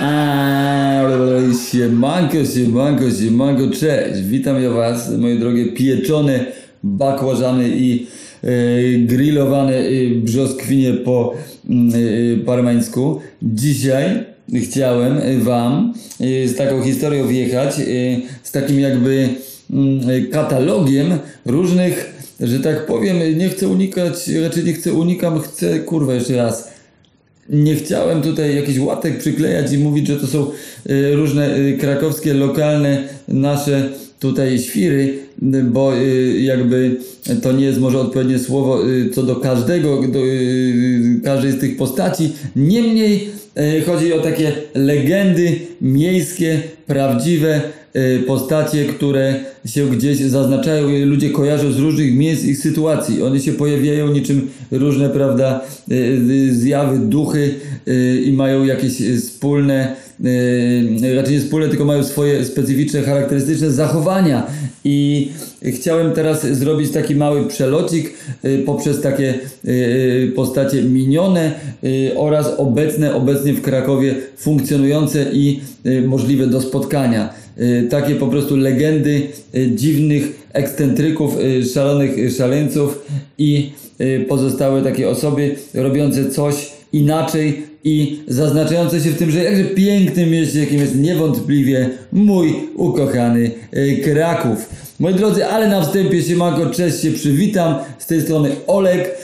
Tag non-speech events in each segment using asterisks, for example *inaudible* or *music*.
Eee, Siemanko, siemanko, siemanko, cześć. Witam ja was, moje drogie pieczone bakłażany i e, grillowane e, brzoskwinie po mm, e, parmeńsku. Dzisiaj chciałem wam e, z taką historią wjechać, e, z takim jakby mm, e, katalogiem różnych, że tak powiem, nie chcę unikać, raczej nie chcę unikam, chcę, kurwa, jeszcze raz nie chciałem tutaj jakiś łatek przyklejać i mówić, że to są y, różne y, krakowskie, lokalne nasze tutaj świry, bo y, jakby to nie jest może odpowiednie słowo co do każdego, do, każdej z tych postaci. Niemniej chodzi o takie legendy miejskie, prawdziwe postacie, które się gdzieś zaznaczają ludzie kojarzą z różnych miejsc i sytuacji. One się pojawiają niczym różne, prawda, y, y, zjawy, duchy y, i mają jakieś y, wspólne, y, raczej nie wspólne, tylko mają swoje specyficzne, charakterystyczne zachowania. I chciałem teraz zrobić taki mały przelocik y, poprzez takie y, postacie minione y, oraz obecne, obecnie w Krakowie funkcjonujące i y, możliwe do spotkania. Y, Takie po prostu legendy y, dziwnych ekscentryków, y, szalonych szaleńców i pozostałe takie osoby robiące coś inaczej i zaznaczające się w tym, że jakże pięknym mieście, jakim jest niewątpliwie mój ukochany Kraków. Moi drodzy, ale na wstępie siemanko, cześć się przywitam. Z tej strony Olek,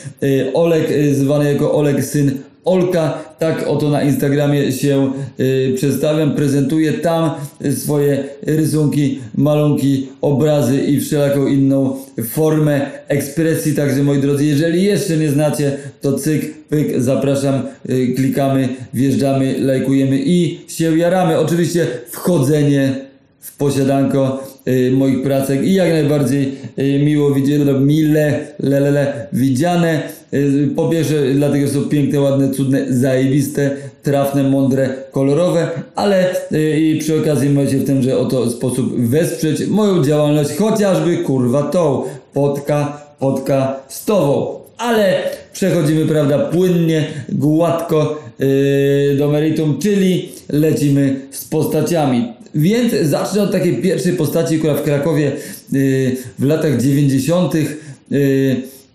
Olek zwany jako Olek syn Olka, tak oto na Instagramie się y, przedstawiam, prezentuję tam swoje rysunki, malunki, obrazy i wszelaką inną formę ekspresji. Także moi drodzy, jeżeli jeszcze nie znacie, to cyk, pyk, zapraszam, y, klikamy, wjeżdżamy, lajkujemy i się jaramy. Oczywiście wchodzenie w posiadanko moich pracek i jak najbardziej y, miło widziane, mile, lelele, widziane. Y, po pierwsze, dlatego są piękne, ładne, cudne, zajebiste, trafne, mądre, kolorowe, ale y, i przy okazji możecie w tenże oto sposób wesprzeć moją działalność, chociażby kurwa tą podka, podka stową. Ale przechodzimy, prawda, płynnie, gładko yy, do meritum, czyli lecimy z postaciami. Więc zacznę od takiej pierwszej postaci, która w Krakowie yy, w latach 90. Yy,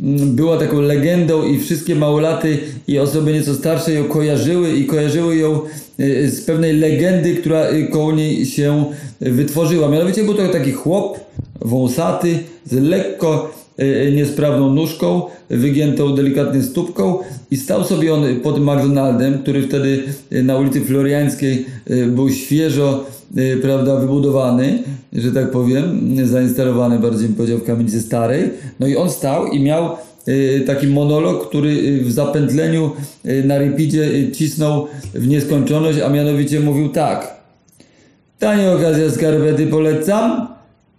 mm, była taką legendą i wszystkie małolaty i osoby nieco starsze ją kojarzyły i kojarzyły ją yy, z pewnej legendy, która koło niej się wytworzyła. Mianowicie był to taki chłop wąsaty z lekko niesprawną nóżką, wygiętą delikatnie stópką i stał sobie on pod McDonaldem, który wtedy na ulicy Floriańskiej był świeżo prawda, wybudowany, że tak powiem, zainstalowany bardziej bym powiedział w kamienicy starej. No i on stał i miał e, taki monolog, który e, w zapętleniu na repidzie cisnął w nieskończoność, a mianowicie mówił tak. Tanie okazja skarpety polecam.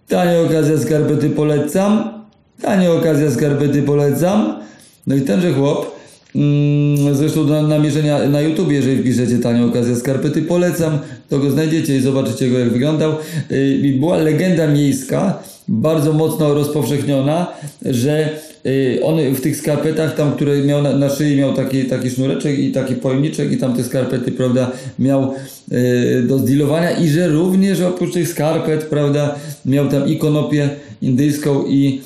Tanie okazja skarpety polecam. Tanie okazja skarpety polecam. No i tenże chłop, zresztą na, namierzenia na YouTube, jeżeli wpiszecie tanie okazja skarpety polecam, to go znajdziecie i zobaczycie go jak wyglądał. I była legenda miejska, bardzo mocno rozpowszechniona, że yy, on w tych skarpetach, tam, które miał na, na szyi, miał taki, taki sznureczek i taki pojemniczek i tam te skarpety, prawda, miał yy, do zdealowania i że również oprócz tych skarpet, prawda, miał tam i konopię indyjską i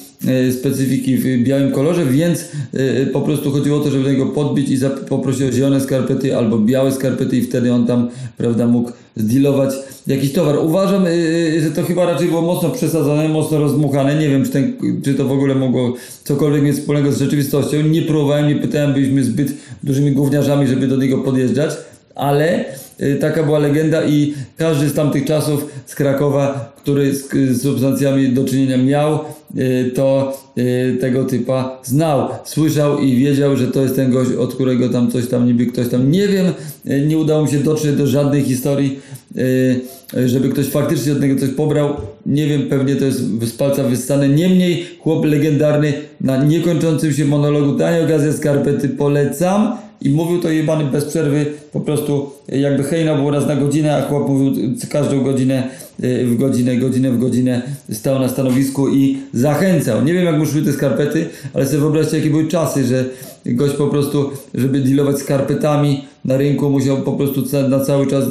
specyfiki w białym kolorze, więc e, po prostu chodziło o to, żeby go podbić i poprosić o zielone skarpety albo białe skarpety i wtedy on tam, prawda, mógł zdealować jakiś towar. Uważam, e, e, że to chyba raczej było mocno przesadzone, mocno rozmuchane. Nie wiem, czy, ten, czy to w ogóle mogło cokolwiek mieć wspólnego z rzeczywistością. Nie próbowałem, nie pytałem, byliśmy zbyt dużymi gówniarzami, żeby do niego podjeżdżać, ale y, taka była legenda i każdy z tamtych czasów z Krakowa, który z, z substancjami do czynienia miał, y, to y, tego typa znał, słyszał i wiedział, że to jest ten gość, od którego tam coś tam niby ktoś tam, nie wiem, y, nie udało mi się dotrzeć do żadnej historii, y, żeby ktoś faktycznie od niego coś pobrał, nie wiem, pewnie to jest z palca wyssane, niemniej chłop legendarny na niekończącym się monologu, danie okazję skarpety polecam i mówił to jebany bez przerwy, po prostu jakby hejna było raz na godzinę, a chłop mówił każdą godzinę y, w godzinę, godzinę w godzinę stał na stanowisku i zachęcał. Nie wiem jak mu szły te skarpety, ale sobie wyobraźcie jakie były czasy, że gość po prostu, żeby dealować skarpetami na rynku musiał po prostu na cały czas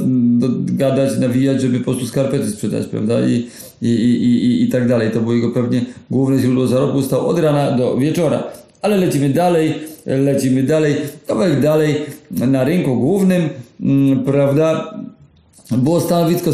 gadać, nawijać, żeby po prostu skarpety sprzedać, prawda? I, i, i, i, i tak dalej. To było jego pewnie główne źródło zarobku. Stał od rana do wieczora. Ale lecimy dalej, lecimy dalej, kawałek dalej na rynku głównym, mm, prawda? Było stanowisko,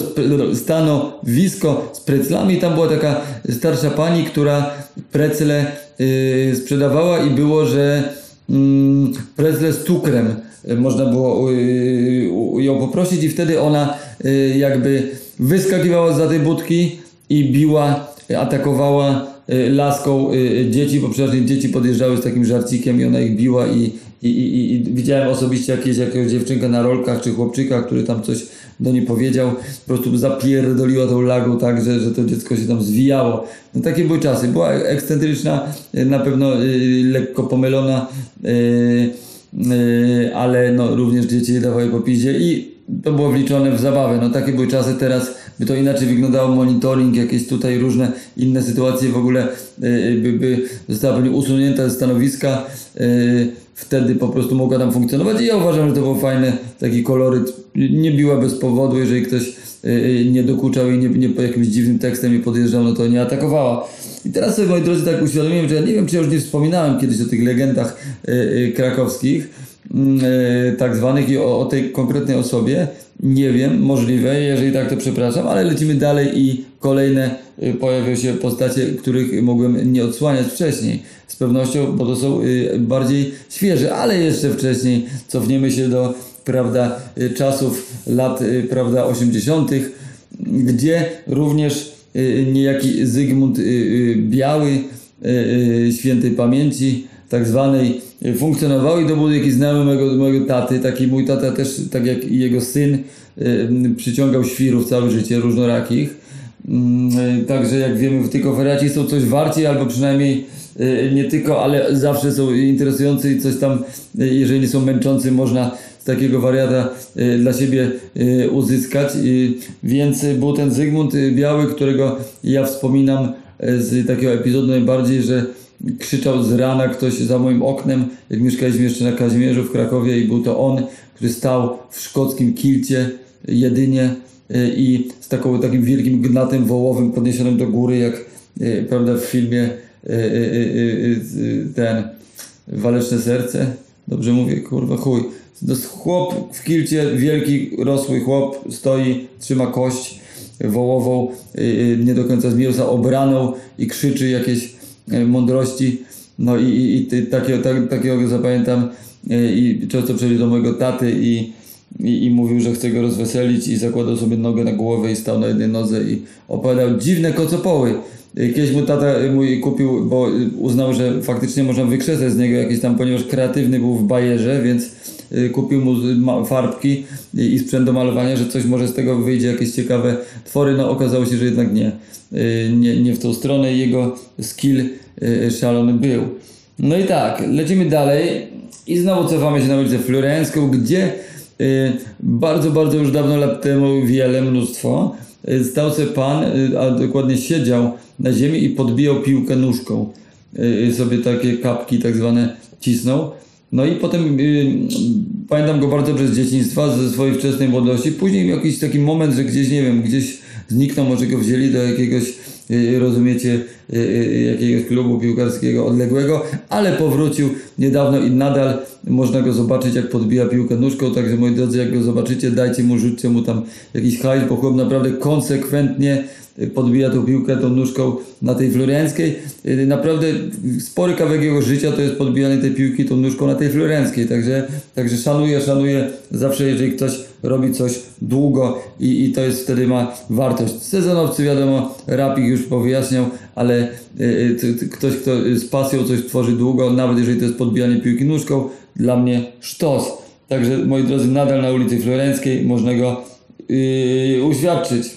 stanowisko z preclami. Tam była taka starsza pani, która precle yy, sprzedawała i było, że mm, precle z cukrem y, można było yy, ją poprosić i wtedy ona yy, jakby wyskakiwała za tej budki i biła, atakowała laską y, dzieci, bo przeważnie dzieci podjeżdżały z takim żarcikiem i ona ich biła i, i, i, i widziałem osobiście jakieś, dziewczynka na rolkach czy chłopczyka, który tam coś do niej powiedział, po prostu zapierdoliła tą lagą tak, że, że to dziecko się tam zwijało. No takie były czasy. Była ekscentryczna, y, na pewno y, lekko pomylona, y, y, ale no, również dzieci dawały po piździe i to było wliczone w zabawę. No takie były czasy, teraz by to inaczej wyglądało, monitoring, jakieś tutaj różne inne sytuacje w ogóle y, by, by została pewnie usunięta ze stanowiska, y, wtedy po prostu mogła tam funkcjonować i ja uważam, że to był fajny taki koloryt. Nie biła bez powodu, jeżeli ktoś nie dokuczał i nie, nie jakimś dziwnym tekstem nie podjeżdżał, no to nie atakowała. I teraz sobie, moi drodzy, tak uświadomiłem, że ja nie wiem, czy ja już nie wspominałem kiedyś o tych legendach krakowskich, mm, tak zwanych i o, o tej konkretnej osobie. Nie wiem, możliwe, jeżeli tak to przepraszam, ale lecimy dalej i kolejne y, pojawią się postacie, których mogłem nie odsłaniać wcześniej. Z pewnością, bo to są y, bardziej świeże, ale jeszcze wcześniej cofniemy się do prawda, y, czasów lat prawda, 80., gdzie również niejaki Zygmunt Biały świętej pamięci, tak zwanej, y, funkcjonował i to był jakiś mojego, mojego taty. Taki mój tata też, tak jak i jego syn, y, przyciągał świrów całe życie, różnorakich. Mm, y, Także jak wiemy, tylko wariaci są coś warci, albo przynajmniej nie tylko, ale zawsze są interesujący i coś tam, jeżeli nie są męczący, można z takiego wariata dla siebie uzyskać. Więc był ten Zygmunt Biały, którego ja wspominam z takiego epizodu najbardziej, że krzyczał z rana ktoś za moim oknem, jak mieszkaliśmy jeszcze na Kazimierzu w Krakowie i był to on, który stał w szkockim kilcie jedynie y, i z taką, takim wielkim gnatem wołowym podniesionym do góry, jak y, prawda w filmie y, ten Waleczne Serce. Dobrze mówię, kurwa chuj. Chłop w kilcie, wielki, rosły chłop, stoi, trzyma kość wołową, nie do końca z mięsa obraną i krzyczy jakieś mądrości. No i, i, i takiego, tak, takiego go zapamiętam y, i często przychodził do mojego taty i, i, i mówił, że chce go rozweselić i zakładał sobie nogę na głowę i stał na jednej nodze i opowiadał dziwne kocopoły. Y, Kiedyś mu tata mój kupił, bo uznał, że faktycznie można wykrzesać z niego jakieś tam, ponieważ kreatywny był w bajerze, więc kupił mu farbki i, sprzęt do malowania, że coś może z tego wyjdzie, jakieś ciekawe twory. No okazało się, że jednak nie. Y, Nie, nie w tą stronę jego skill y, szalony był. No i tak, lecimy dalej i znowu cofamy się na ulicę Florencką, gdzie y, bardzo, bardzo już dawno lat temu, wiele, mnóstwo, y, stał sobie pan, y, a dokładnie siedział na ziemi i podbijał piłkę nóżką. Y, sobie takie kapki tak zwane cisnął. No i potem y, pamiętam go bardzo dobrze z dzieciństwa, ze swojej wczesnej młodości. Później jakiś taki moment, że gdzieś, nie wiem, gdzieś zniknął, może go wzięli do jakiegoś, rozumiecie, y, y, jakiegoś klubu piłkarskiego odległego, ale powrócił niedawno i nadal można go zobaczyć, jak podbija piłkę nóżką. Także moi drodzy, jak go zobaczycie, dajcie mu, rzućcie mu tam jakiś hajs, bo chłop naprawdę konsekwentnie y, podbija tą piłkę tą nóżką na tej florenckiej. Y, Naprawdę spory kawałek jego życia to jest podbijanie tej piłki tą nóżką na tej florenckiej. Także, także szanuję, szanuję zawsze, jeżeli ktoś robi coś długo i, i to jest wtedy ma wartość. Sezonowcy wiadomo, rapik już powyjaśniał, ale y, y, ktoś, kto z pasją coś tworzy długo, nawet jeżeli to jest podbijanie piłki nóżką, dla mnie sztos. Także moi drodzy, nadal na ulicy Florenckiej można go yy, uświadczyć.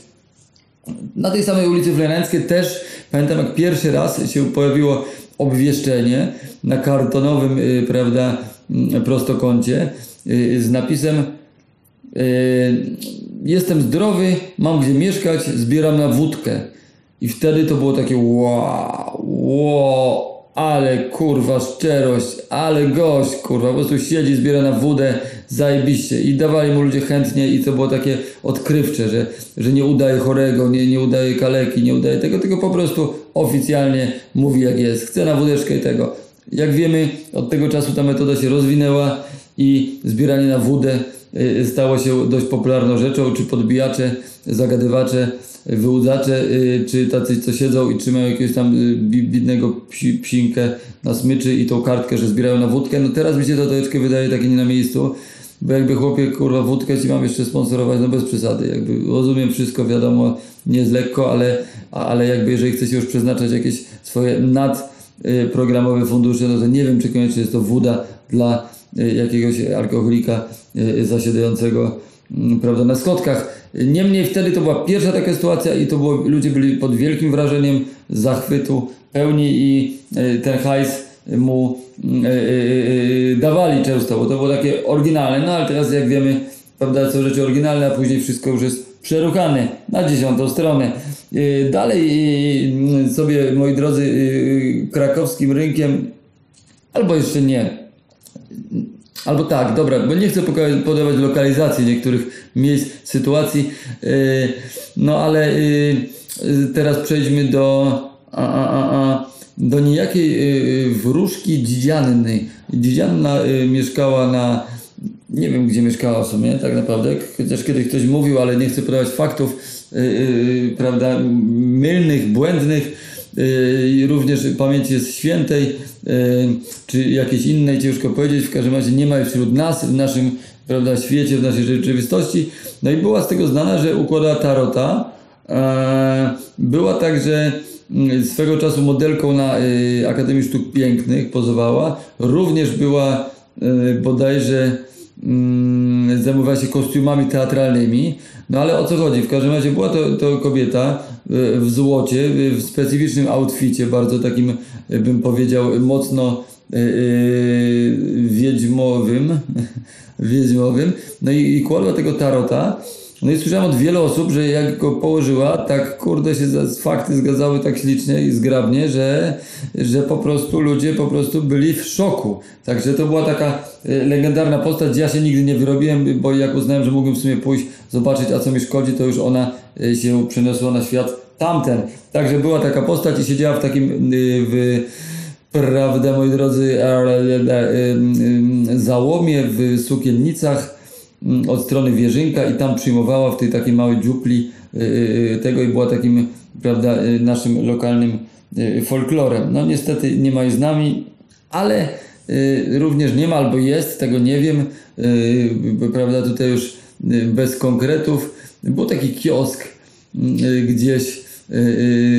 Na tej samej ulicy Florenckiej też pamiętam jak pierwszy raz się pojawiło obwieszczenie na kartonowym, y, prawda, mm, prostokącie y, z napisem y, Jestem zdrowy, mam gdzie mieszkać, zbieram na wódkę. I wtedy to było takie wow, wow, ale kurwa szczerość, ale gość, kurwa, po prostu siedzi, zbiera na wódę, zajebiście. I dawali mu ludzie chętnie i to było takie odkrywcze, że, że nie udaje chorego, nie, nie udaje kaleki, nie udaje tego, tylko po prostu oficjalnie mówi jak jest. Chce na wódeczkę i tego. Jak wiemy, od tego czasu ta metoda się rozwinęła i zbieranie na wódę stało się dość popularną rzeczą, czy podbijacze, zagadywacze, wyłudzacze, y, czy tacy, co siedzą i trzymają jakiegoś tam y, bi- bidnego psi, psinkę na smyczy i tą kartkę, że zbierają na wódkę. No teraz mi się to troszeczkę wydaje takie nie na miejscu, bo jakby chłopie, kurwa, wódkę ci mam jeszcze sponsorować, no bez przesady, jakby rozumiem wszystko, wiadomo, nie jest lekko, ale, ale jakby jeżeli chce się już przeznaczać jakieś swoje nadprogramowe fundusze, no to nie wiem, czy koniecznie jest to woda dla y, jakiegoś alkoholika y, zasiadającego mm, prawda, na schodkach. Niemniej wtedy to była pierwsza taka sytuacja i to było, ludzie byli pod wielkim wrażeniem zachwytu pełni i y, ten hajs mu y, y, y, dawali często, bo to było takie oryginalne, no ale teraz jak wiemy, prawda, są rzeczy oryginalne, a później wszystko już jest przeruchane na dziesiątą stronę. Y, Dalej y, sobie, moi drodzy, y, krakowskim rynkiem, albo jeszcze nie, Albo tak, dobra, bo nie chcę podawać lokalizacji niektórych miejsc, sytuacji, yy, no ale yy, yy, teraz przejdźmy do, a, a, a, do niejakiej wróżki Dzidzianny. Dzidzianna mieszkała na, nie wiem gdzie mieszkała w sumie tak naprawdę, chociaż kiedyś ktoś mówił, ale nie chcę podawać faktów, prawda, mylnych, błędnych, również pamięci jest świętej, yy, czy jakiejś innej, ciężko powiedzieć, w każdym razie nie ma jej wśród nas, w naszym prawda, świecie, w naszej rzeczywistości. No i była z tego znana, że układała tarota. Eee, Była także mm, swego czasu modelką na y, Akademii Sztuk Pięknych, pozowała. Również była y, bodajże mm, zajmowała się kostiumami teatralnymi. No ale o co chodzi? W każdym razie była to, to kobieta y, w złocie, y, w specyficznym outficie, bardzo takim, y, bym powiedział, mocno y, y, wiedźmowym. *laughs* wiedźmowym. No i, i kładła tego tarota. No i słyszałem od wielu osób, że jak go położyła, tak kurde się fakty zgadzały tak ślicznie i zgrabnie, że, że po prostu ludzie po prostu byli w szoku. Także to była taka e, legendarna postać. Ja się nigdy nie wyrobiłem, bo jak uznałem, że mógłbym w sumie pójść, zobaczyć, a co mi szkodzi, to już ona e, się przeniosła na świat tamten. Także była taka postać i siedziała w takim y, w prawda, moi drodzy, e, e, e, załomie w sukiennicach od strony Wierzynka i tam przyjmowała w tej takiej małej dziupli y, y, tego i była takim, prawda, y, naszym lokalnym y, folklorem. No niestety nie ma jej z nami, ale y, również nie ma albo jest, tego nie wiem, y, prawda, tutaj już y, bez konkretów. Był taki kiosk y, gdzieś y,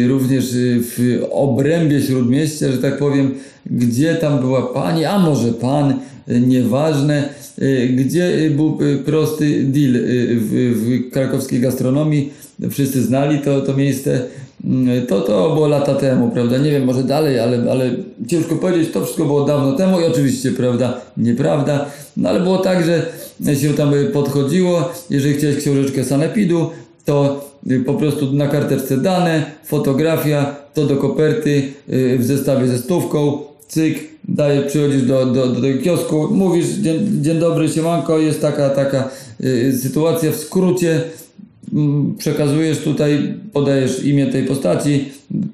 y, również y, w obrębie Śródmieścia, że tak powiem, gdzie tam była pani, a może pan, y, nieważne, y, gdzie był y, prosty deal y, w, w krakowskiej gastronomii, wszyscy znali to, to miejsce, Mm, to, to było lata temu, prawda, nie wiem, może dalej, ale, ale ciężko powiedzieć, to wszystko było dawno temu i oczywiście, prawda, nieprawda, no ale było tak, że się tam podchodziło, jeżeli chciałeś książeczkę sanepidu, to po prostu na karteczce dane, fotografia, to do koperty w zestawie ze stówką, cyk, daje, przychodzisz do, do, do tego kiosku, mówisz dzień, dzień dobry, siemanko, jest taka, taka y, sytuacja w skrócie, mm, przekazujesz tutaj, podajesz imię tej postaci,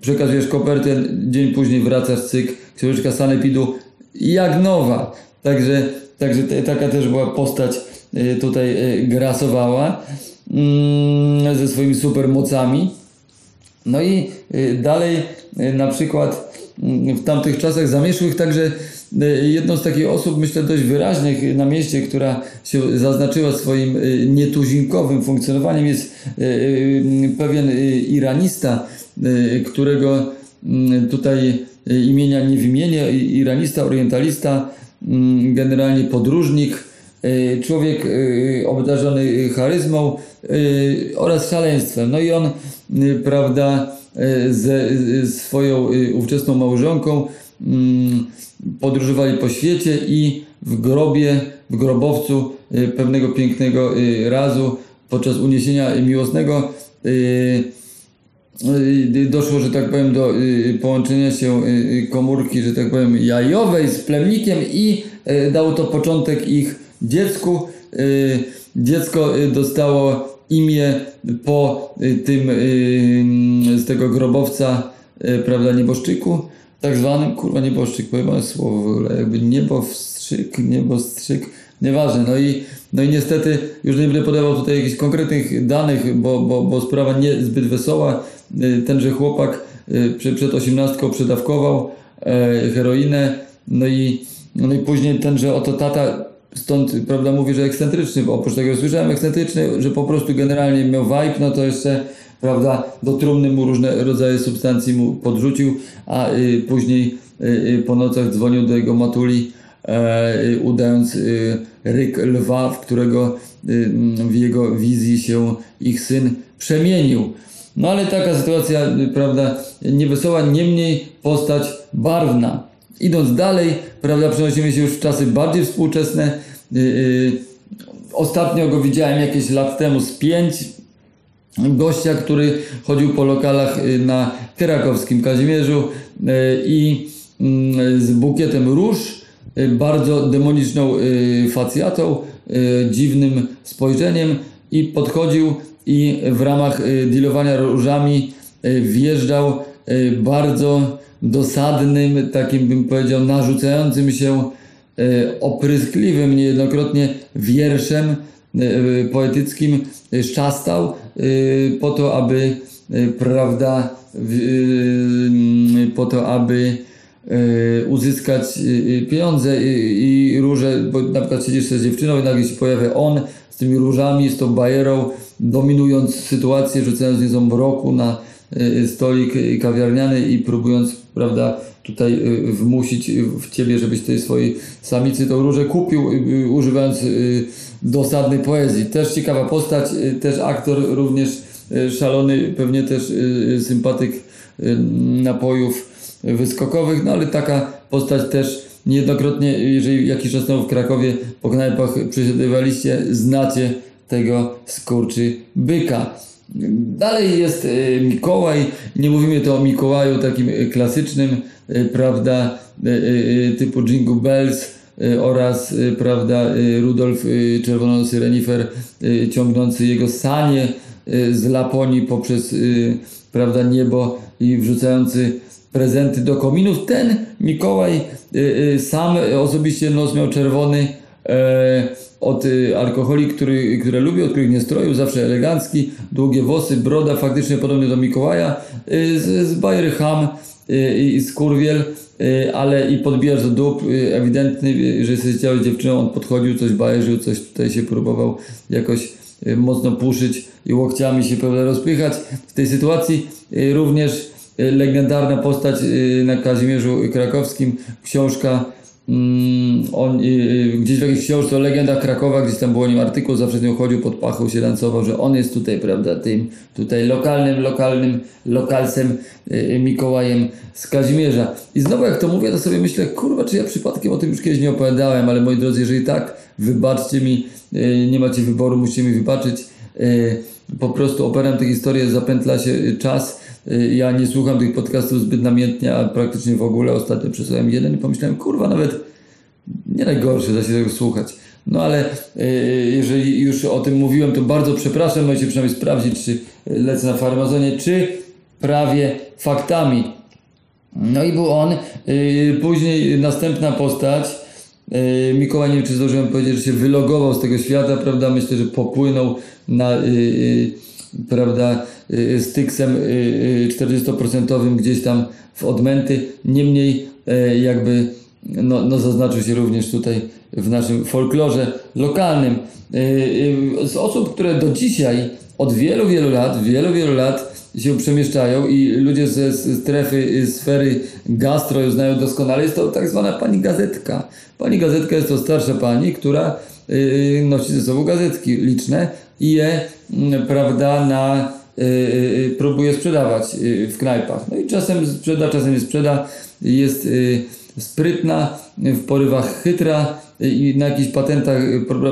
przekazujesz kopertę, dzień później wracasz, cyk, książeczka sanepidu, jak nowa. Także, także taka też była postać y, tutaj y, grasowała mm, ze swoimi supermocami. No i y, dalej y, na przykład w tamtych czasach zamieszłych także y, jedną z takich osób, myślę dość wyraźnych na mieście, która się zaznaczyła swoim y, nietuzinkowym funkcjonowaniem jest y, pewien iranista, którego mm, tutaj imienia nie wymienię, iranista, orientalista, mm, generalnie podróżnik, człowiek obdarzony charyzmą oraz szaleństwem. No i on, prawda, ze y, swoją y, ówczesną małżonką mm, podróżowali po świecie i w grobie, w grobowcu y, pewnego pięknego razu podczas uniesienia miłosnego doszło, że tak powiem, do połączenia się komórki, że tak powiem, jajowej z plemnikiem i dało to początek ich dziecku. Dziecko dostało imię po y, tym y, z tego grobowca, y, prawda, nieboszczyku, tak zwanym, kurwa, nieboszczyk, pojebane słowo w ogóle, jakby niebowstrzyk, niebostrzyk, nieważne, no i, no i niestety już nie będę podawał tutaj jakichś konkretnych danych, bo, bo, bo sprawa nie zbyt wesoła, tenże chłopak przed, przed osiemnastką przedawkował e, heroinę, no i, no i później tenże oto tata stąd, prawda, mówi, że ekscentryczny, bo oprócz tego, słyszałem ekscentryczny, że po prostu generalnie miał vibe, no to jeszcze, prawda, do trumny mu różne rodzaje substancji mu podrzucił, a y, później y, y, po nocach dzwonił do jego matuli, e, y, udając y, ryk lwa, w którego y, mm, w jego wizji się ich syn przemienił. No ale taka sytuacja, prawda, niewesoła, niemniej postać barwna. Idąc dalej, prawda, przenosimy się już w czasy bardziej współczesne. Yy, yy, ostatnio go widziałem jakieś lat temu z pięć. Gościa, który chodził po lokalach yy, na krakowskim Kazimierzu i yy, z bukietem róż, bardzo demoniczną facjatą, dziwnym spojrzeniem i podchodził i w ramach y, dealowania różami y, wjeżdżał y, bardzo dosadnym, takim bym powiedział, narzucającym się y, opryskliwym niejednokrotnie wierszem y, poetyckim szczastał y, po to, aby prawda po to, aby uzyskać pieniądze i, róże, bo na przykład siedzisz z dziewczyną i nagle się pojawia on z tymi różami, z tą bajerą, dominując sytuację, rzucając niezą mroku na stolik y, kawiarniany i próbując, prawda, tutaj y, wmusić w ciebie, żebyś tej swojej samicy tą różę kupił, y, y, używając y, dosadnej poezji. Też ciekawa postać, y, też aktor również y, szalony, pewnie też y, sympatyk y, napojów wyskokowych, no ale taka postać też niejednokrotnie, jeżeli jakiś czas temu w Krakowie po knajpach przesiadywaliście, znacie tego skurczy byka. Dalej jest e, Mikołaj, nie mówimy to o Mikołaju takim e, klasycznym, e, prawda, typu Jingle Bells oraz, prawda, Rudolf Czerwonosy Renifer ciągnący jego sanie z Laponii poprzez, prawda, niebo i wrzucający prezenty do kominów. Ten Mikołaj y, y, sam osobiście nos miał czerwony od y, alkoholi, który, które lubi, od których nie stroił, zawsze elegancki, długie włosy, broda, faktycznie podobny do Mikołaja, y, z, z Bayer Ham y, i skurwiel, y, ale i podbijacz do dup, ewidentny, że jesteś ciało dziewczyną, on podchodził, coś bajerzył, coś tutaj się próbował jakoś mocno puszyć i łokciami się pewnie rozpychać. W tej sytuacji również legendarna postać na Kazimierzu Krakowskim, książka on, y, y, gdzieś w jakiejś książce o legendach Krakowa, gdzieś tam było o nim artykuł, zawsze z nią chodził pod pachą, się lancował, że on jest tutaj, prawda, tym tutaj lokalnym, lokalnym lokalsem y, Mikołajem z Kazimierza. I znowu jak to mówię, to sobie myślę, kurwa, czy ja przypadkiem o tym już kiedyś nie opowiadałem, ale moi drodzy, jeżeli tak, wybaczcie mi, nie macie wyboru, musicie mi wybaczyć. Po prostu operam tę historię, zapętla się czas. Y, Ja nie słucham tych podcastów zbyt namiętnie, a praktycznie w ogóle. Ostatnio przesłuchałem jeden i pomyślałem, kurwa, nawet nie najgorsze, da się tego słuchać. No ale y, jeżeli już o tym mówiłem, to bardzo przepraszam, możecie przynajmniej sprawdzić, czy lecę na farmazonie, czy prawie faktami. No i był on. Y, później następna postać. Mikołaj, nie wiem czy zdążyłem powiedzieć, że się wylogował z tego świata, prawda? Myślę, że popłynął na, prawda, y, z tyksem y, y, 40% gdzieś tam w odmęty. Niemniej y, jakby no, no zaznaczył się również tutaj w naszym folklorze lokalnym. Y, y, Z osób, które do dzisiaj od wielu, wielu lat, wielu, wielu lat się przemieszczają i ludzie ze strefy, y, sfery gastro ją znają doskonale, jest to tak zwana pani gazetka. Pani gazetka jest to starsza pani, która y, nosi ze sobą gazetki liczne i je, mm, prawda, na, y, y, próbuje sprzedawać y, w knajpach. No i czasem sprzeda, czasem nie sprzeda. jest y, sprytna, w porywach chytra i na jakichś patentach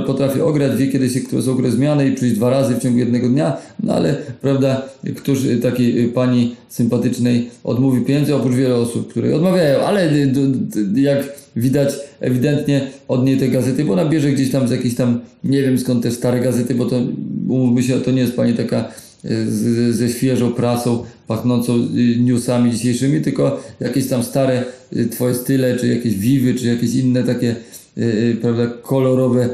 potrafi ograć, wie kiedy się kto są zmiany i przyjść dwa razy w ciągu jednego dnia, no ale prawda, któż takiej y, pani sympatycznej odmówi pieniędzy, oprócz wiele osób, które odmawiają, ale y, jak widać ewidentnie od niej te gazety, bo ona bierze gdzieś tam z jakiejś tam, nie wiem skąd te stare gazety, bo to umówmy się, to nie jest pani taka ze świeżą prasą, pachnącą y, newsami dzisiejszymi, tylko jakieś tam stare y, twoje style, czy jakieś wiwy, czy jakieś inne takie y, prawda, kolorowe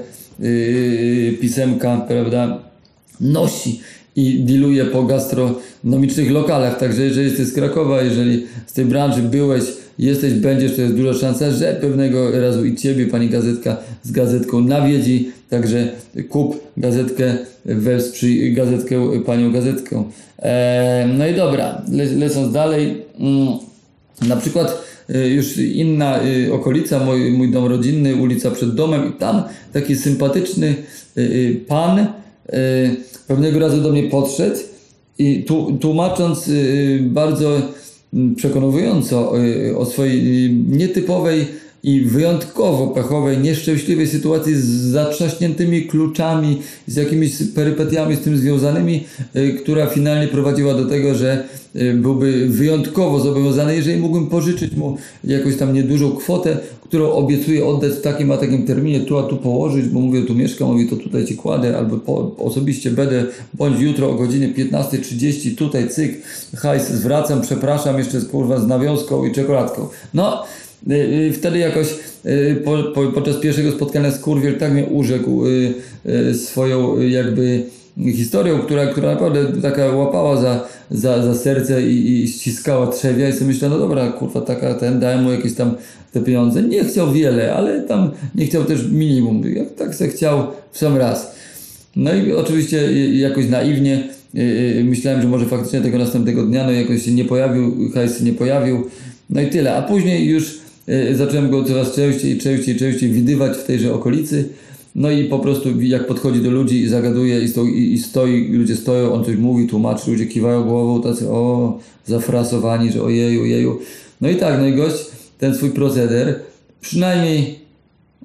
pisemka, prawda, nosi i dealuje po gastronomicznych lokalach. Także jeżeli jesteś z Krakowa, jeżeli z tej branży byłeś, jesteś, będziesz, to jest duża szansa, że pewnego razu i Ciebie pani gazetka z gazetką nawiedzi. Także kup gazetkę, wesprzyj gazetkę, panią gazetkę. Eee, no i dobra, le, lecąc dalej. Mm, na przykład y, już inna y, okolica, mój, mój dom rodzinny, ulica przed domem i tam taki sympatyczny y, pan pewnego razu do mnie podszedł i tłumacząc bardzo mm, przekonująco o swojej nietypowej i wyjątkowo pechowej, nieszczęśliwej sytuacji z zatrzaśniętymi kluczami, z jakimiś perypetiami z tym związanymi, y, która finalnie prowadziła do tego, że y, byłby wyjątkowo zobowiązany, jeżeli mógłbym pożyczyć mu jakąś tam niedużą kwotę, którą obiecuję oddać w takim a takim terminie, tu a tu położyć, bo mówię, tu mieszkam, mówi, to tutaj ci kładę, albo po, osobiście będę, bądź jutro o godzinie 15.30, tutaj cyk, hajs zwracam, przepraszam, jeszcze kurwa z nawiązką i czekoladką. No, Wtedy jakoś y, po, po, podczas pierwszego spotkania z Kurwiel tak mnie urzekł y, y, swoją y, jakby historią, która, która naprawdę taka łapała za, za, za serce i, i ściskała trzewia i sobie myślę, no dobra, kurwa, taka ten, dałem mu jakieś tam te pieniądze. Nie chciał wiele, ale tam nie chciał też minimum. Jak tak se chciał w sam raz. No i oczywiście y, jakoś naiwnie y, y, myślałem, że może faktycznie tego następnego dnia, no jakoś się nie pojawił, hajs się nie pojawił. No i tyle. A później już y, zacząłem go coraz częściej, częściej, częściej widywać w tejże okolicy. No i po prostu jak podchodzi do ludzi i zagaduje i, sto, i, i stoi, ludzie stoją, on coś mówi, tłumaczy, ludzie kiwają głową, tacy o, zafrasowani, że ojeju, ojeju. No i tak, no i gość ten swój proceder przynajmniej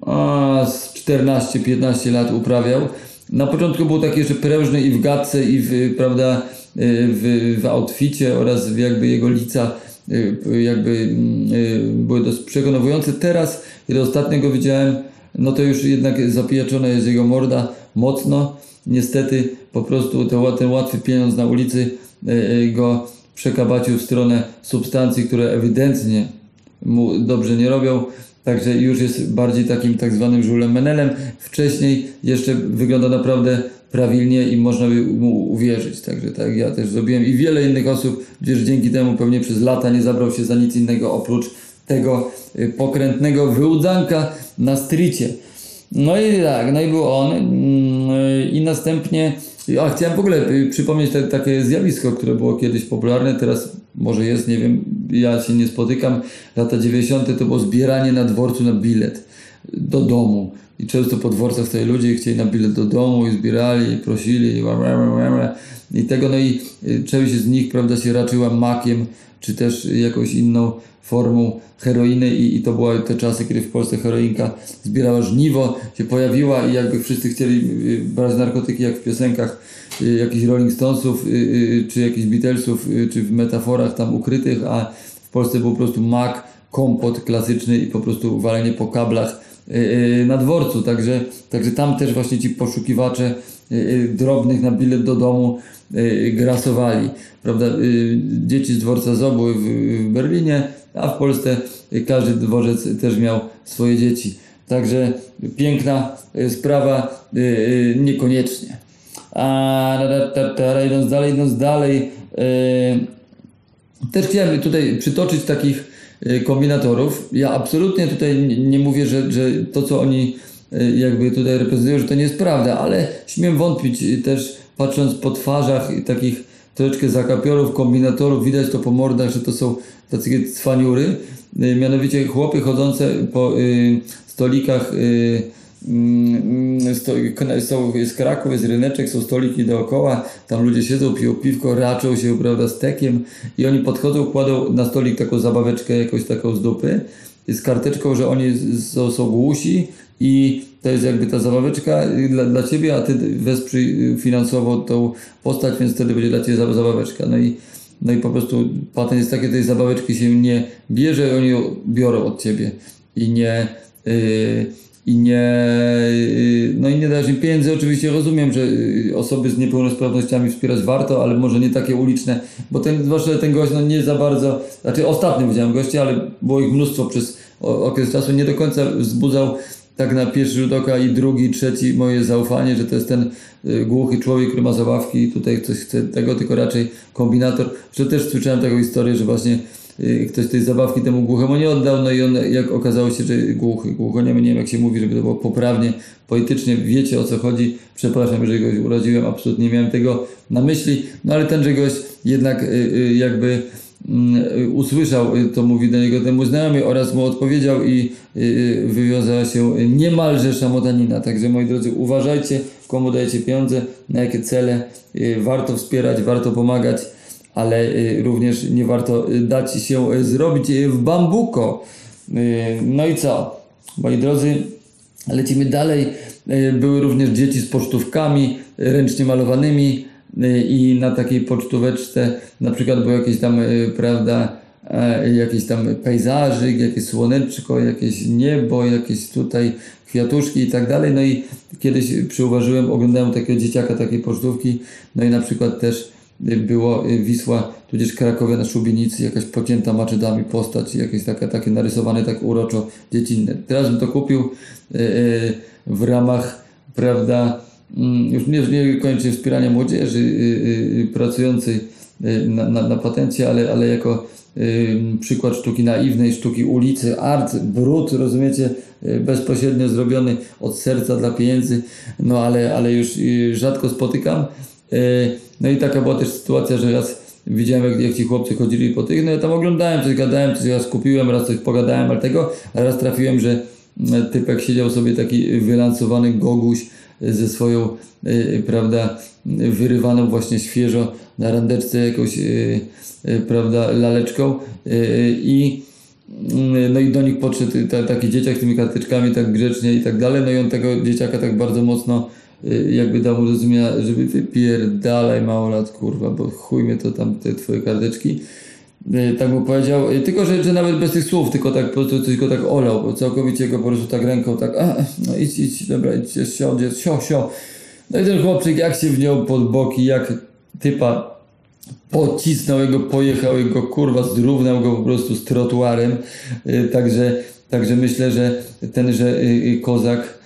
a, z 14-15 lat uprawiał. Na początku był taki jeszcze prężny i w gadce, i w, prawda, y, w, w outficie oraz w jakby jego lica y, jakby mm, y, były dość przekonujące. Teraz, kiedy ostatnio go widziałem, no to już jednak zapijaczona jest jego morda mocno. Niestety po prostu ten, ła- ten łatwy pieniądz na ulicy y, y, go przekabacił w stronę substancji, które ewidentnie mu dobrze nie robią. Także już jest bardziej takim tak zwanym żulem menelem. Wcześniej jeszcze wygląda naprawdę prawilnie i można by mu uwierzyć. Także tak ja też zrobiłem i wiele innych osób, gdzież dzięki temu pewnie przez lata nie zabrał się za nic innego oprócz tego y, pokrętnego wyłudzanka na stricie. No i tak, no i był on mm, y, i następnie, a chciałem w ogóle y, przypomnieć te, takie zjawisko, które było kiedyś popularne, teraz może jest, nie wiem, ja się nie spotykam, lata 90. to było zbieranie na dworcu na bilet do domu. I często po dworcach stoi ludzie chcieli na bilet do domu i zbierali i prosili i, tego, no i y, część z nich, prawda, się raczyła makiem, czy też jakąś inną formą heroiny i, i to były te czasy, kiedy w Polsce heroinka zbierała żniwo, się pojawiła i jakby wszyscy chcieli y, brać narkotyki jak w piosenkach y, jakichś Rolling Stonesów, y, y, czy jakichś Beatlesów, y, czy w metaforach tam ukrytych, a w Polsce był po prostu mak, kompot klasyczny i po prostu walenie po kablach. y, y, na dworcu, także, także tam też właśnie ci poszukiwacze y, y, drobnych na bilet do domu y, grasowali, prawda, y, dzieci z dworca były w, Berlinie, a w Polsce y, każdy dworzec też miał swoje dzieci, także piękna y, sprawa, y, y, niekoniecznie. A idąc dalej, idąc dalej, y, też chciałem tutaj przytoczyć takich y, kombinatorów. Ja absolutnie tutaj nie- mówię, że, że to, co oni y, jakby tutaj reprezentują, że to nie jest prawda, ale śmiem wątpić y, też patrząc po twarzach takich troszeczkę zakapiorów, kombinatorów, widać to po mordach, że to są tacy cwaniury, y, mianowicie chłopy chodzące po y, stolikach mm, kna- są, jest Kraków, jest ryneczek, są stoliki dookoła, tam ludzie siedzą, piją piwko, raczą się, prawda, stekiem i oni podchodzą, kładą na stolik taką zabaweczkę jakąś taką z dupy z karteczką, że oni są, są głusi i to jest jakby ta zabaweczka dla, dla ciebie, a ty wesprzyj finansowo tą postać, więc wtedy będzie dla ciebie za- zabaweczka. No i, no i po prostu patent jest taki, tej zabaweczki się nie bierze, oni ją biorą od ciebie i nie. Yy, i nie, yy, no i nie dajesz im pieniędzy. Oczywiście rozumiem, że yy, osoby z niepełnosprawnościami wspierać warto, ale może nie takie uliczne, bo ten, zwłaszcza ten gość no nie za bardzo, znaczy ostatnio widziałem gości, ale było ich mnóstwo przez okres czasu, nie do końca wzbudzał tak na pierwszy rzut oka i drugi, trzeci moje zaufanie, że to jest ten y, głuchy człowiek, który ma zabawki i tutaj coś chce tego, tylko raczej kombinator. Że też słyszałem taką historię, że właśnie y, ktoś tej zabawki temu głuchemu nie oddał, no i on jak okazało się, że głuchy, głuchoniemy, nie wiem jak się mówi, żeby to było poprawnie, poetycznie, wiecie o co chodzi. Przepraszam, jeżeli goś uraziłem, absolutnie nie miałem tego na myśli, no ale tenże gość jednak y, y, jakby mm, y, usłyszał, y, to mówi do niego temu znajomy oraz mu odpowiedział i y, y, wywiązała się niemalże szamotanina. Także moi drodzy, uważajcie, komu dajecie pieniądze, na jakie cele. Y, Warto wspierać, warto pomagać, ale y, również nie warto y, dać się y, zrobić w bambuko. No i co? Moi drodzy, Lecimy dalej. Były również dzieci z pocztówkami ręcznie malowanymi i na takiej pocztóweczce na przykład był jakiś tam, prawda, e, jakiś tam pejzażyk, jakieś słoneczko, jakieś niebo, jakieś tutaj kwiatuszki i tak dalej. No i kiedyś przyuważyłem, oglądałem takiego dzieciaka takiej pocztówki, no i na przykład też było y, Wisła, tudzież Krakowie na szubienicy, jakaś pocięta maczetami postać, jakieś takie, takie narysowane tak uroczo dziecinne. Teraz bym to kupił y, y, w ramach, prawda, mm, już nie, nie koniecznie wspierania młodzieży y, y, y, pracującej y, na, na, na patencie, ale, ale jako y, przykład sztuki naiwnej, sztuki ulicy, art, brud, rozumiecie, y, bezpośrednio zrobiony od serca dla pieniędzy, no ale, ale już y, rzadko spotykam. Y, No i taka była też sytuacja, że raz widziałem jak, jak ci chłopcy chodzili po tych, no ja tam oglądałem, coś gadałem, coś raz kupiłem, raz coś pogadałem, ale tego, a raz trafiłem, że mm, typek siedział sobie taki wylansowany goguś ze swoją, y, prawda, wyrywaną właśnie świeżo na randeczce jakąś, y, prawda, laleczką i no i do nich podszedł ta, taki dzieciak z tymi karteczkami tak grzecznie i tak dalej, no i on tego dzieciaka tak bardzo mocno jakby dał mu do zrozumienia, żeby wypierdalaj małolat, kurwa, bo chuj mnie to tam te twoje karteczki. Y, Tak mu powiedział, Y, tylko że, że nawet bez tych słów, tylko tak po prostu coś go tak olał, bo całkowicie go po prostu tak ręką tak, a, no idź, idź, dobra, idź, siądzie, sio, sio. No i ten chłopczyk jak się wziął pod boki, jak typa pocisnął jego, pojechał jego, kurwa, zrównał go po prostu z trotuarem. Y, Także, także myślę, że tenże y, y, kozak, y,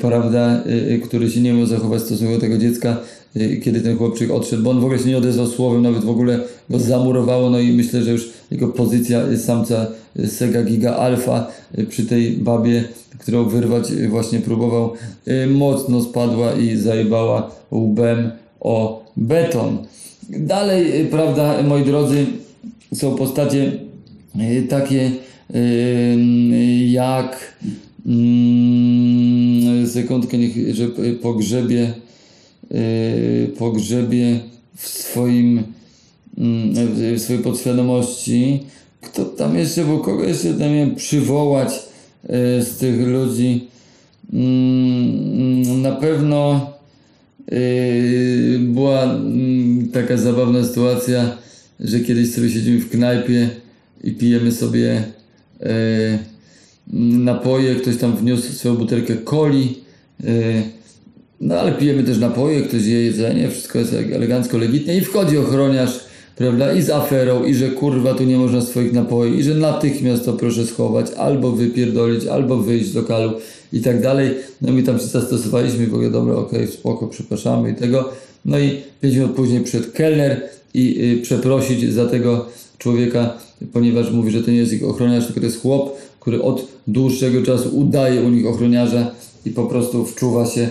prawda, y, y, który się nie miał zachować w stosunku do tego dziecka, y, kiedy ten chłopczyk odszedł, bo on w ogóle się nie odezwał słowem, nawet w ogóle go zamurowało, no i myślę, że już jego pozycja samca Sega Giga Alpha przy tej babie, którą wyrwać właśnie próbował, mocno spadła i zajebała łbem o beton. Dalej, prawda, moi drodzy, są postacie takie jak mm, sekundkę, niech, że pogrzebie y, pogrzebie w swoim mm, w swojej podświadomości. Kto tam jeszcze, bo kogo jeszcze tam przywołać y, z tych ludzi? Mm, na pewno Yy, była mm, taka zabawna sytuacja, że kiedyś sobie siedzimy w knajpie i pijemy sobie napoje, ktoś tam wniósł swoją butelkę coli, yy, no ale pijemy też napoje, ktoś je jedzenie, wszystko jest elegancko, legitnie i wchodzi ochroniarz, prawda, i z aferą, i że kurwa tu nie można swoich napoi, i że natychmiast to proszę schować, albo wypierdolić, albo wyjść z lokalu i tak dalej. No my tam się zastosowaliśmy, w ogóle dobra, okej, spoko, przepraszamy i tego. No i 5 minut później przyszedł kelner i y, przeprosić za tego człowieka, ponieważ mówi, że to nie jest ich ochroniarz, tylko to jest chłop, który od dłuższego czasu udaje u nich ochroniarza i po prostu wczuwa się,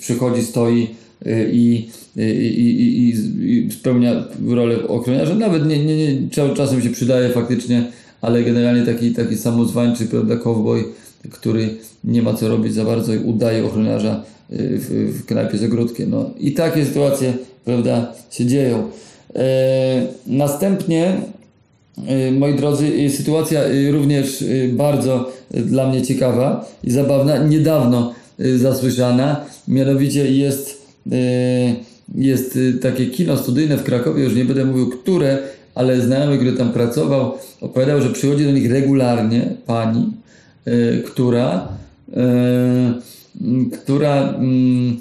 przychodzi, stoi y, i, i, i, i, i, spełnia rolę ochroniarza. Nawet nie, nie, nie, cza- czasem się przydaje faktycznie, ale generalnie taki, taki samozwańczy, prawda, cowboy który nie ma co robić za bardzo i udaje ochroniarza y, w, w knajpie z ogródkiem. No. I takie sytuacje, prawda, się dzieją. E, następnie Y, Moi drodzy, y, sytuacja y, również y, bardzo y, dla mnie ciekawa i zabawna, niedawno y, zasłyszana, mianowicie jest, y, jest y, takie kino studyjne w Krakowie, już nie będę mówił które, ale znajomy, który tam pracował, opowiadał, że przychodzi do nich regularnie pani, y, która, y, która mm,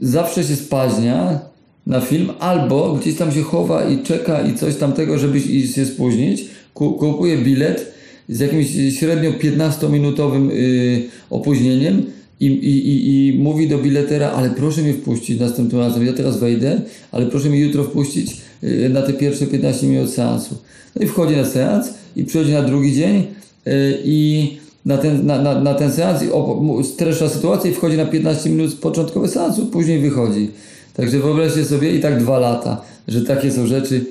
zawsze się spaźnia na film, albo gdzieś tam się chowa i czeka i coś tamtego, żeby się spóźnić, ku- kupuje bilet z jakimś średnio 15-minutowym y, opóźnieniem i, i, i, i mówi do biletera, ale proszę mnie wpuścić następnym razem, ja teraz wejdę, ale proszę mnie jutro wpuścić y, na te pierwsze 15 minut seansu. No i wchodzi na seans i przychodzi na drugi dzień y, i na ten, na, na, na ten seans i streszcza sytuację i wchodzi na 15 minut początkowy seansu, później wychodzi. Także wyobraźcie sobie i tak dwa lata, że takie są rzeczy,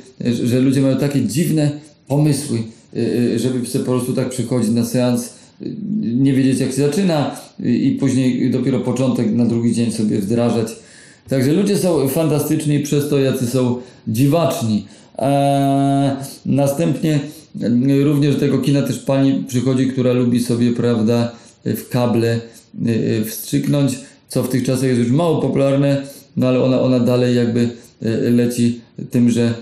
że, ludzie mają takie dziwne pomysły, y, y, żeby po prostu tak przychodzić na seans, y, nie wiedzieć jak się zaczyna i później dopiero początek na drugi dzień sobie wdrażać. Także ludzie są fantastyczni przez to jacy są dziwaczni. Eee, następnie również do tego kina też pani przychodzi, która lubi sobie, prawda, w kable wstrzyknąć, co w tych czasach jest już mało popularne, no ale ona, ona dalej jakby y, leci tymże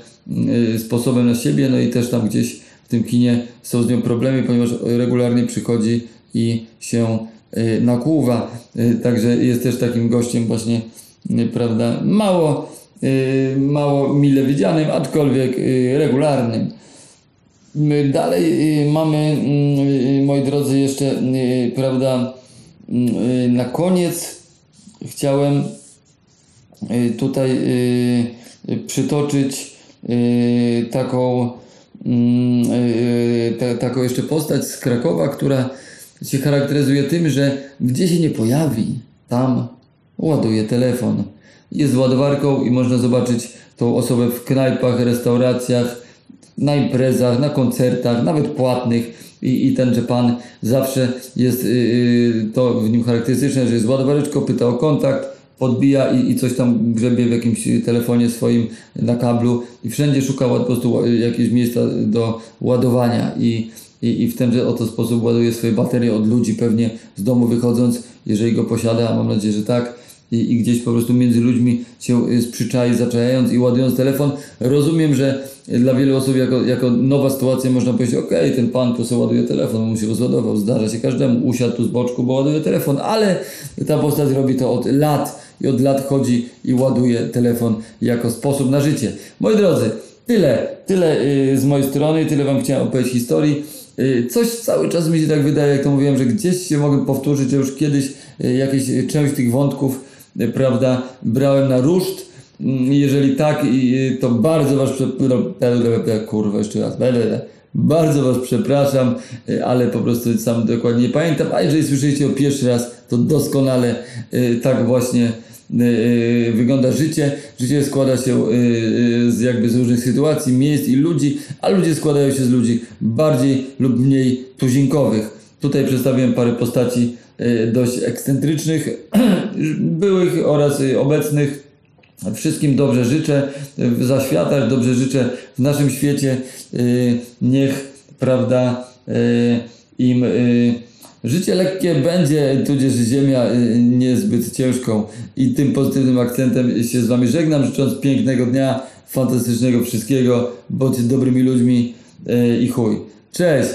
y, sposobem na siebie, no i też tam gdzieś w tym kinie są z nią problemy, ponieważ regularnie przychodzi i się y, nakłuwa, także jest też takim gościem właśnie, prawda, mało, mało mile widzianym, aczkolwiek regularnym. Dalej mamy, mm, moi drodzy, jeszcze, prawda, mm, na koniec chciałem tutaj y, y, przytoczyć y, taką, mm, y, ta, taką jeszcze postać z Krakowa, która się charakteryzuje tym, że gdzie się nie pojawi, tam ładuje telefon. Jest ładowarką i można zobaczyć tą osobę w knajpach, restauracjach, na imprezach, na koncertach, nawet płatnych. I, i tenże pan zawsze jest y, y, to w nim charakterystyczne, że jest ładowareczką, pyta o kontakt, podbija i, i coś tam grzebie w jakimś telefonie swoim na kablu i wszędzie szuka po prostu jakiegoś miejsca do ładowania i, i, i w tenże oto sposób ładuje swoje baterie od ludzi pewnie z domu wychodząc, jeżeli go posiada, mam nadzieję, że tak i, i gdzieś po prostu między ludźmi się y, sprzyczai, zaczajając i ładując telefon. Rozumiem, że dla wielu osób jako, jako nowa sytuacja można powiedzieć, okej, ten pan tu sobie ładuje telefon, on mu się rozładował, zdarza się każdemu, usiadł tu z boczku, bo ładuje telefon, ale ta postać robi to od lat i od lat chodzi i ładuje telefon jako sposób na życie. Moi drodzy, tyle, tyle y, z mojej strony, tyle wam chciałem opowiedzieć historii. Y, Coś cały czas mi się tak wydaje, jak to mówiłem, że gdzieś się mogę powtórzyć, że już kiedyś y, jakieś część tych wątków, prawda, brałem na ruszt. Mm, Jeżeli tak, to bardzo was. Kurwa, jeszcze raz. Bardzo was przepraszam, y, ale po prostu sam dokładnie nie pamiętam. A jeżeli słyszeliście o pierwszy raz, to doskonale y, tak właśnie y, wygląda życie. Życie składa się z jakby z różnych sytuacji, miejsc i ludzi, a ludzie składają się z ludzi bardziej lub mniej tuzinkowych. Tutaj przedstawiłem parę postaci dość ekscentrycznych, *clears throat* byłych oraz obecnych. Wszystkim dobrze życzę w zaświatach, dobrze życzę w naszym świecie. y, Niech, prawda, y, im y, życie lekkie będzie, tudzież ziemia niezbyt ciężką. I tym pozytywnym akcentem się z Wami żegnam, życząc pięknego dnia, fantastycznego wszystkiego. Bądźcie dobrymi ludźmi i chuj. Cześć!